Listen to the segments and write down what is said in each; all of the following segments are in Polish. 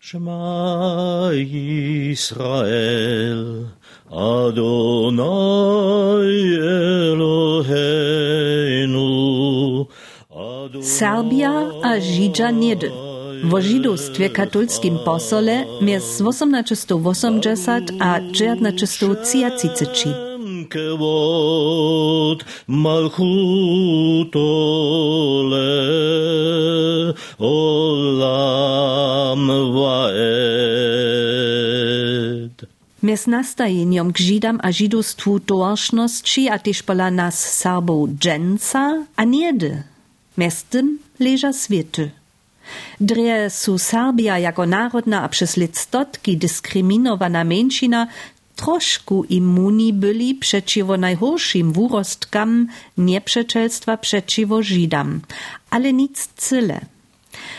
Shema Yisrael, Adonai Eloheinu, Serbia a Židža niedy. Wo židostwie katolskim posole między 1880 a 1933. כבוד מלכותו לעולם Mes nastajeniem k Żydom a żydostwu tożność, a też pola nas Serbów dżęca, a niedy. Mes tym leża świety. Dre su Serbia jako narodna a przez lectotki dyskryminowana mężczyna troszku immuni byli przeciwo najgorszym wurostkom nieprzeczelstwa przeciwo Żydom, ale nic cyle.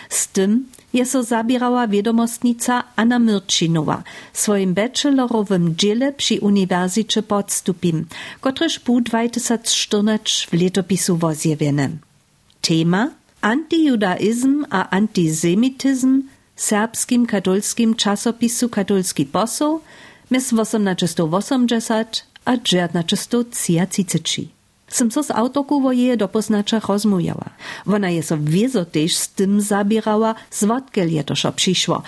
Z tym je so zabierała wiadomostnica Anna Myrčinova swoim bachelorowym dziele przy Uniwersycie Podstupim, kotryż był 2014 w letopisu wozjewiene. Tema Antijudaizm a antysemityzm serbskim katolskim czasopisu Katolski Poseł mez 1880 a 1933. Sem so z autorku je dopoznacza rozmujała. Ona je so wiezo też z tym zabierała, zwodkel je to przyszło.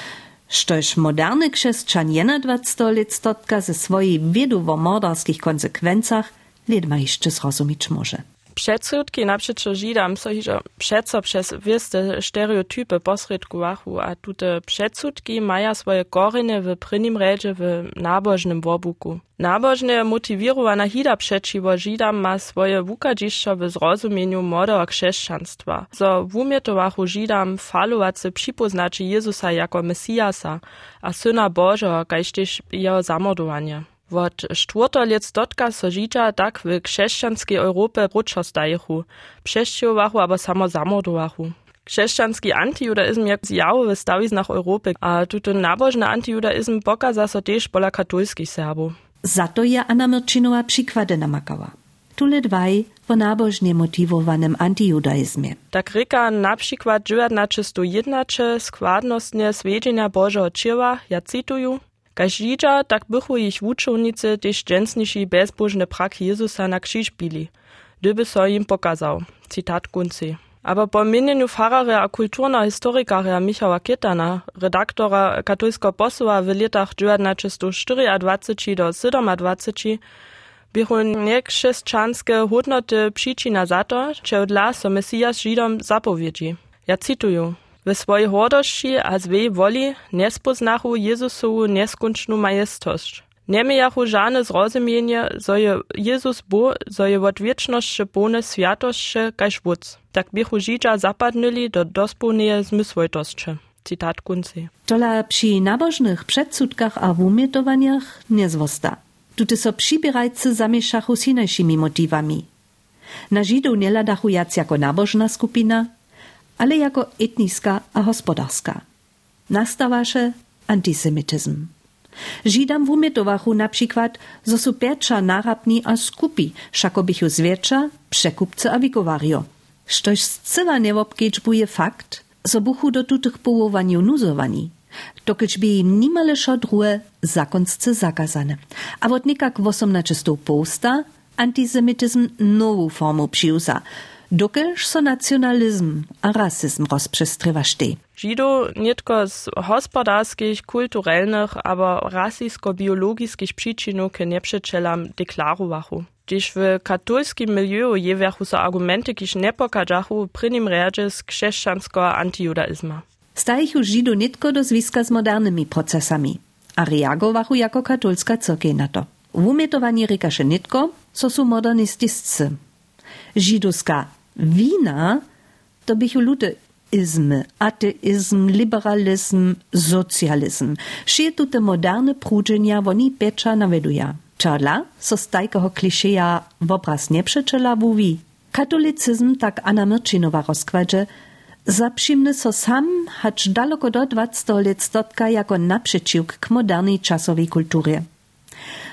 Štož moderny krzeszczan 21 lat stotka ze swojej wiedu o morderskich konsekwencjach ledma jeszcze zrozumieć może. Předsudki napřeč Židam so hižo přeco přes wieste stereotypy posredkowachu, a tute předsudki maja swoje korene w prynim redzie w nabożnym wobuku. Nabożne motiwirowana hida przeciwo Żidam ma swoje wukadziszczo w zrozumieniu modera chrześcijaństwa. So wumietowachu Żidam falowacy przypoznaczy Jezusa jako Mesijasa, a Syna Bożego, kajż też jego zamordowanie. Wot štwórtolec dotka so Židža tak w křesťanskej Europie ručo stajechu, přesťovachu abo samo zamordovachu. Křesťanski antijudaizm jak zjawowy stawiznach Europy, a tuto nabożny antijudaizm pokaza so też pola katolskich Serbów. Za to je Anna Myrčinova przykłady namakała. Tule dwaj w nabożnie motiwowanym antijudaizmie. Tak ryka na przykład 1901 składnostnie swiedzienia Bożego ja cytuję, Kaž Židža, tak bychu ich wučownicy też dżęsniejsi bezbożne praki Jezusa na krzyż bili, gdyby so im pokazał. Cytat kunci. Aber po mienieniu farare a kulturna historikara Michała Kietana, redaktora katolskiego posła w latach 1924 do 27, bychu nie chrześcijanskie hodnoty przyczyna za to, że dla so Mesijas Żydom zapowiedzi. Ja cytuję. We swojej hordości a zwej woli nespoznachu Jezusowu neskončnu majestosť. Nemijachu żadne zrozumienie, je Jezus bo, zo je od wieczności pone światości kaž wódz. Tak bychu Żydża zapadnili do dospełnej zmysłojtości. Cytat kunci. Tola przy nabożnych przedsudkach a wumietowaniach nie zwosta. Tuty so przybierajcy zamieszachu z innymi motywami. Na Żydów nie ladachu jac jako nabożna skupina, ale jako etniska a hospodarska. Nastawaše antisemityzm. Židam wumietowachu na przykład, su perča narabni a skupi, šako bychu zwiercza, przekupcy a wikowario. Štož zcyla niewobkiečbuje fakt, zo buchu do tutych połowaniu nuzowani, dokieć by im nimale šo druhe zakazane. A wot nikak w 18 posta antisemityzm nowu formu przyuza, dokelž so nacionalizm a rasizm rozprzestrywaštej. Žido nitko z hospodarskich, kulturalnych, aber rasisko-biologiskich przyczynów ke nieprzeczelam deklarowachu. Gdyż w katolskim milieu jewiachu so argumenty, kiż nie pokażachu prynim redzie z chrześcijanskiego antijudaizma. Stajichu Žido nitko do zwiska z modernymi procesami, a reagowachu jako katolska cyrkiej na to. Wumietowanie rikaše nitko, so su modernistiscy. Żydowska wina to bychu ludy izmy, ateizm, liberalizm, socjalizm. Šie te moderne prudženja woni pecza naveduja. Czarla, so z tajkeho klišeja w obraz wuwi. Katolicyzm tak Anna Myrčinova rozkładże, zaprzimny so sam, daleko do 20 lat stotka jako naprzeciwk k modernej czasowej kulturze.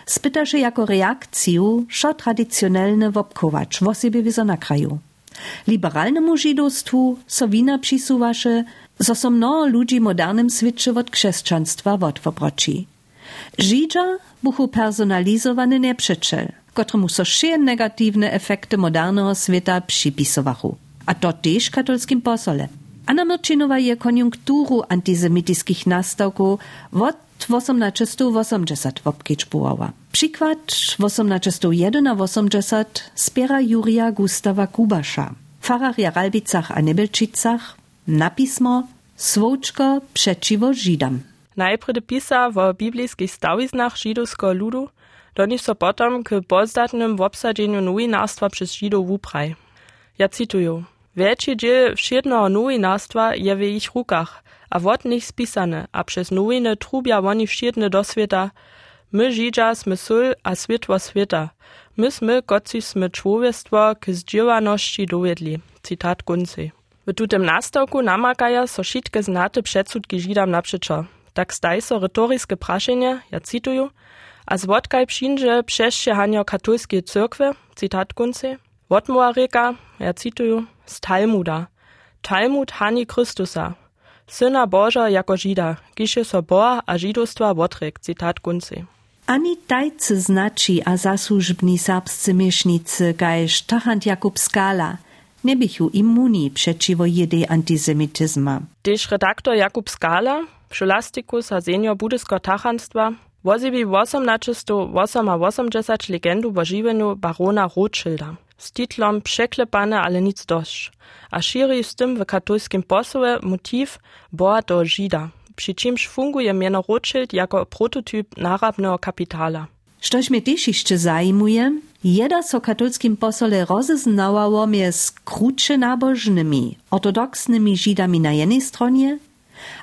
Spyta się jako reakcję, co tradycjonalne wobkować, w sobie wizo na kraju. Liberalnemu żydostwu so wina przisuwaše, zo so mnoho ludzi w modernym świecie od chrześcijaństwa odwobroci. Żydża buchu personalizowany neprzeczel, kotremu so wsze negatywne efekty modernego świata przypisowachu. A to też katolskim posole. Anna Myrčinova je konjunkturu antisemitických nastawków od 1880 obkiczbowała. Przykład 1881 spiera Juria Gustawa Kubasza. Pfarrer w Ralbicach a Nebelčicach napismo Swoczko przeciwo Żydam. Najpredy pisa o biblijskich stawiznach żydowskiego ludu, do nich so potom k pozdatnym w obsadzeniu nowinarstwa przez Żydów wupraj. Ja cytuję. Wielki dziel wszednego nowinarstwa je w ich rukach, a wod nich spisane, a przez nowiny trubia oni wszedne do świata. My Żydża sme sól a światło świata. My sme, koci sme człowiestwo k zdziewaności dowiedli. Cytat Guncy. W tutem nastawku namakaja so wszystkie znate przedsudki Żydam naprzeczo. Tak staj so retoriskie praszenie, ja cytuję, a zwodkaj przyjdzie przestrzehania katolskiej cyrkwy, cytat Guncy, Wotmoa reka, ja cytuję, z Talmuda. Talmud hani Chrystusa, syna Boża jako Žida, kiše so Boha a židostwa wotrek, cytat Guncy. Ani tajcy znaczy a zasłużbni serbscy miesznicy, gajż Tachant Jakub Skala, nie bychu imuni przeciwo jedej antysemityzma. Tež redaktor Jakub Skala, Scholastikus a senior budysko tachanstwa, wozibi 1880 legendu živenju barona Rothschilda. Z titlom Przeklepane, ale nic dość, a širi z tym w katolskim posole motiv Boa do Žida, przy czymś funguje miano Rothschild jako prototyp narabnego kapitala. Štož mnie też jeszcze zajmuje, jeda so katolskim posole rozeznawało między krucze nabożnymi, ortodoksnymi Żydami na jednej stronie,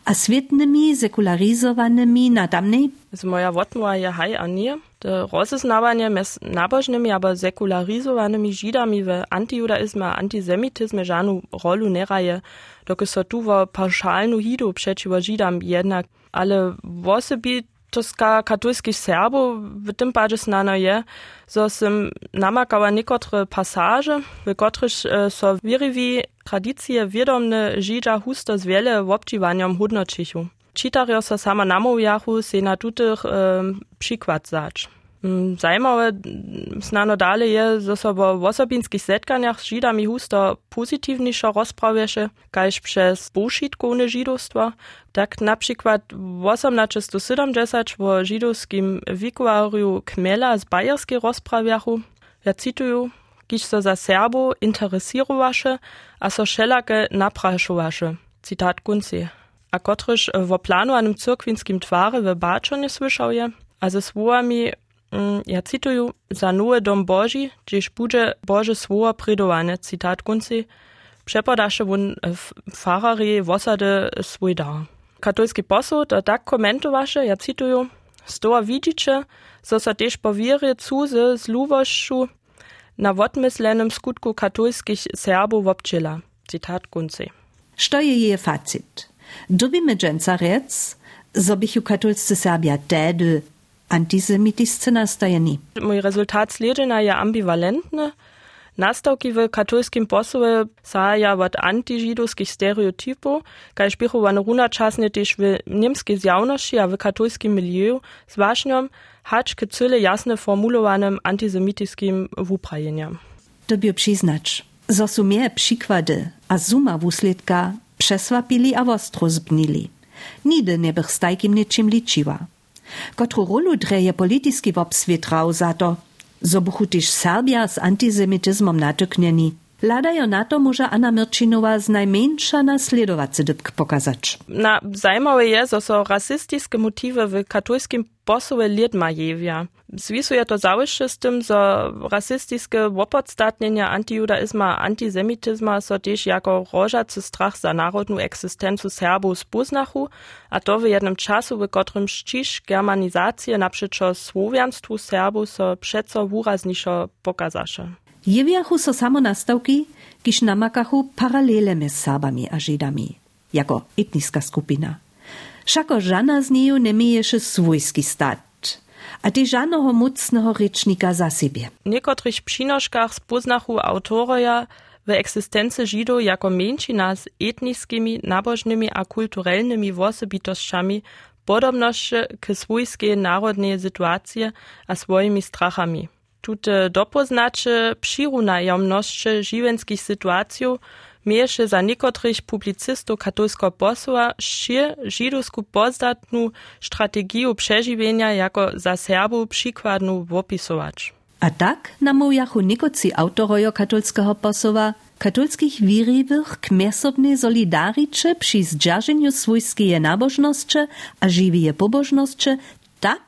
a świetnymi sekularizowanymi na tamnej. Z moja wotmowa je haj a nie. De rozeznawanie mez nabożnymi, aber sekularizowanymi Żydami w antijudaizmie antisemityzmie żadną rolu nie raje, doky so tu wo pauszalnu hidu przeciwko Żydam jednak, ale wosebi toska katolskich Serbów w tym padzie znano je, so sim namakała niekotre pasaże, w których so wiriwi tradicje wiedomne Żydza husto z wiele wobdziwaniem hodnočichu. Čitario so sama namówiachu se na tutych e, przykład zać. Zajmowe znano dalej je, że so w osobinskich zetkaniach z Żydami husto pozytywniejszo rozprawiesze, kajż przez bullshitkowane żydostwo, tak na przykład w 1870 w żydowskim wikuariu Kmela z Bajerskiej rozprawiachu, ja cytuję, kiż so za Serbo interesowaše a so wszelakie napraszowaše. Cytat Guncy. A kotryż w planowanym cyrkwinskim twarze w Baczo nie słyszał je, a ze słowami ja cytuję, za nowy dom Boży, gdzieś będzie Boże słowo predowane, cytat Guncy, przepodasze won farari w osady swój dar. Katolski poseł to tak komentowasze, ja cytuję, stoła widzicie, so też po wierze cuzy z luwością na odmyslenym skutku katolskich Serbów obczyla. Cytat Guncy. Što je je facit? Dobimy dżęca rec, zobichu katolscy Serbia tedy antisemitiste nastajeni. Mój rezultat sledženja je ambivalentne. Nastavki v katolskim posove saja od antižidovskih stereotipov, kaj špihovan runa časne tež v nemski zjavnoši, a v katolskim miliju s vašnjom, hač k cele jasne formulovanem antisemitijskim vuprajenjem. To bi obšiznač. Zosumie przykłady, a zuma wusledka przesłapili, a wostro zbnili. Nigdy nie bych z takim niczym. Kotru rolu dreje politiski wobswietrał za to, zo buchu tyž Serbia z antisemityzmom natyknieni. Ladajo na to może Anna Myrčinova z najmniejsza nasledowacy dybk pokazać. Na zajmowe je, że so rasistiskie motywy w katolskim posłe lied ma jewia. Zwisuje to załyszcze z tym, że rasistiskie opodstatnienia antijudaizma, antisemityzma so też jako rożacy strach za narodną egzystencję Serbów spoznachu, a to w jednym czasu, w którym ścisz germanizację naprzeczo słowianstwu Serbów so przeco wyraźniejszo pokazasze. Jewiachu so samo nastawki, kiż namakachu paralele z Serbami a Żydami, jako etniska skupina. Všako žana z neju nie mieješe swójski stat, a ty żadnego mocnego rycznika za siebie. W niektórych przynoszkach spoznachu autoroja w egzystencji Żydów jako mniejszyna z etnickimi, nabożnymi a kulturalnymi osobitościami podobność k swojskiej narodnej sytuacji a swoimi strachami. Tute dopoznacze przirunajomność żywenskich sytuacji mieješe za niekotrych publicystów katolskiego posła šir żydowsku pozdatnu strategię przeżywienia jako za Serbów przykładnu opisować. A tak namówiachu niekoci autorojo katolskiego posła katolskich wiriwych k miesobnej solidaricze przy zdzierżeniu swojskiej nabożności a żywie pobożności tak,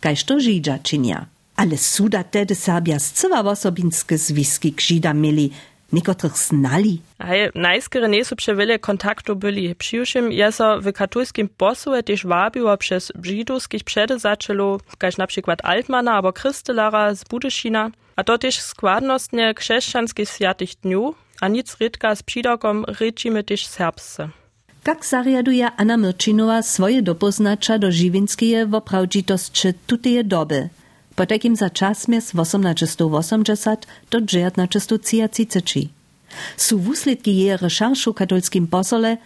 kajż to Żydża czynia. Ale suda tedy Serbia zcywa osobinskie zwiski k Żydam mieli, niekotrych znali. Hej, najskere są wiele kontaktu byli. Przyjuszym je so w katolskim posłe też wabiło przez żydowskich przedzaczelu, każ na przykład Altmana albo Krystelara z Budyszina, a to też składnostnie chrześcijanskich świętych dniu, a nic rydka z przydokom ryczimy też serbsce. Jak zariaduje Anna Myrčinova swoje dopoznacza do żywińskiej woprawdzitości tuteje doby? Po takim za czas mies 1880 do 1933. Su wusledki je recheršu katolskim posole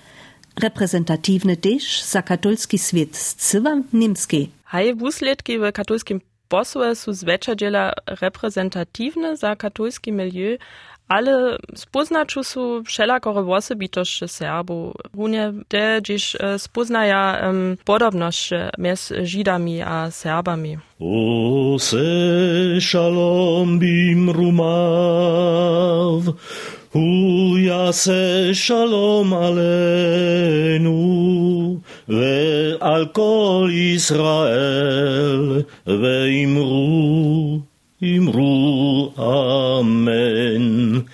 reprezentativne też za katolski świat z cywa niemskiej. Hej, wusledki w katolskim posole su zwecza dziela reprezentatywne za katolski milieu, ale spoznaczu su wszelakore osobitości Serbów. Runie te dziś spoznaja um, podobność między Żydami a Serbami. O se shalom bim rumav, hu yase shalom alenu, ve al kol Israel, ve imru, imru, amen.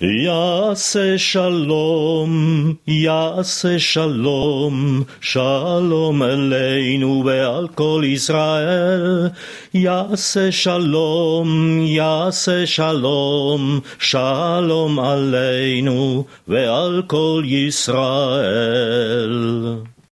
Yase shalom, yase shalom, shalom aleinu ve'al kol Israel. Yase shalom, yase shalom, shalom aleinu ve'al kol Israel.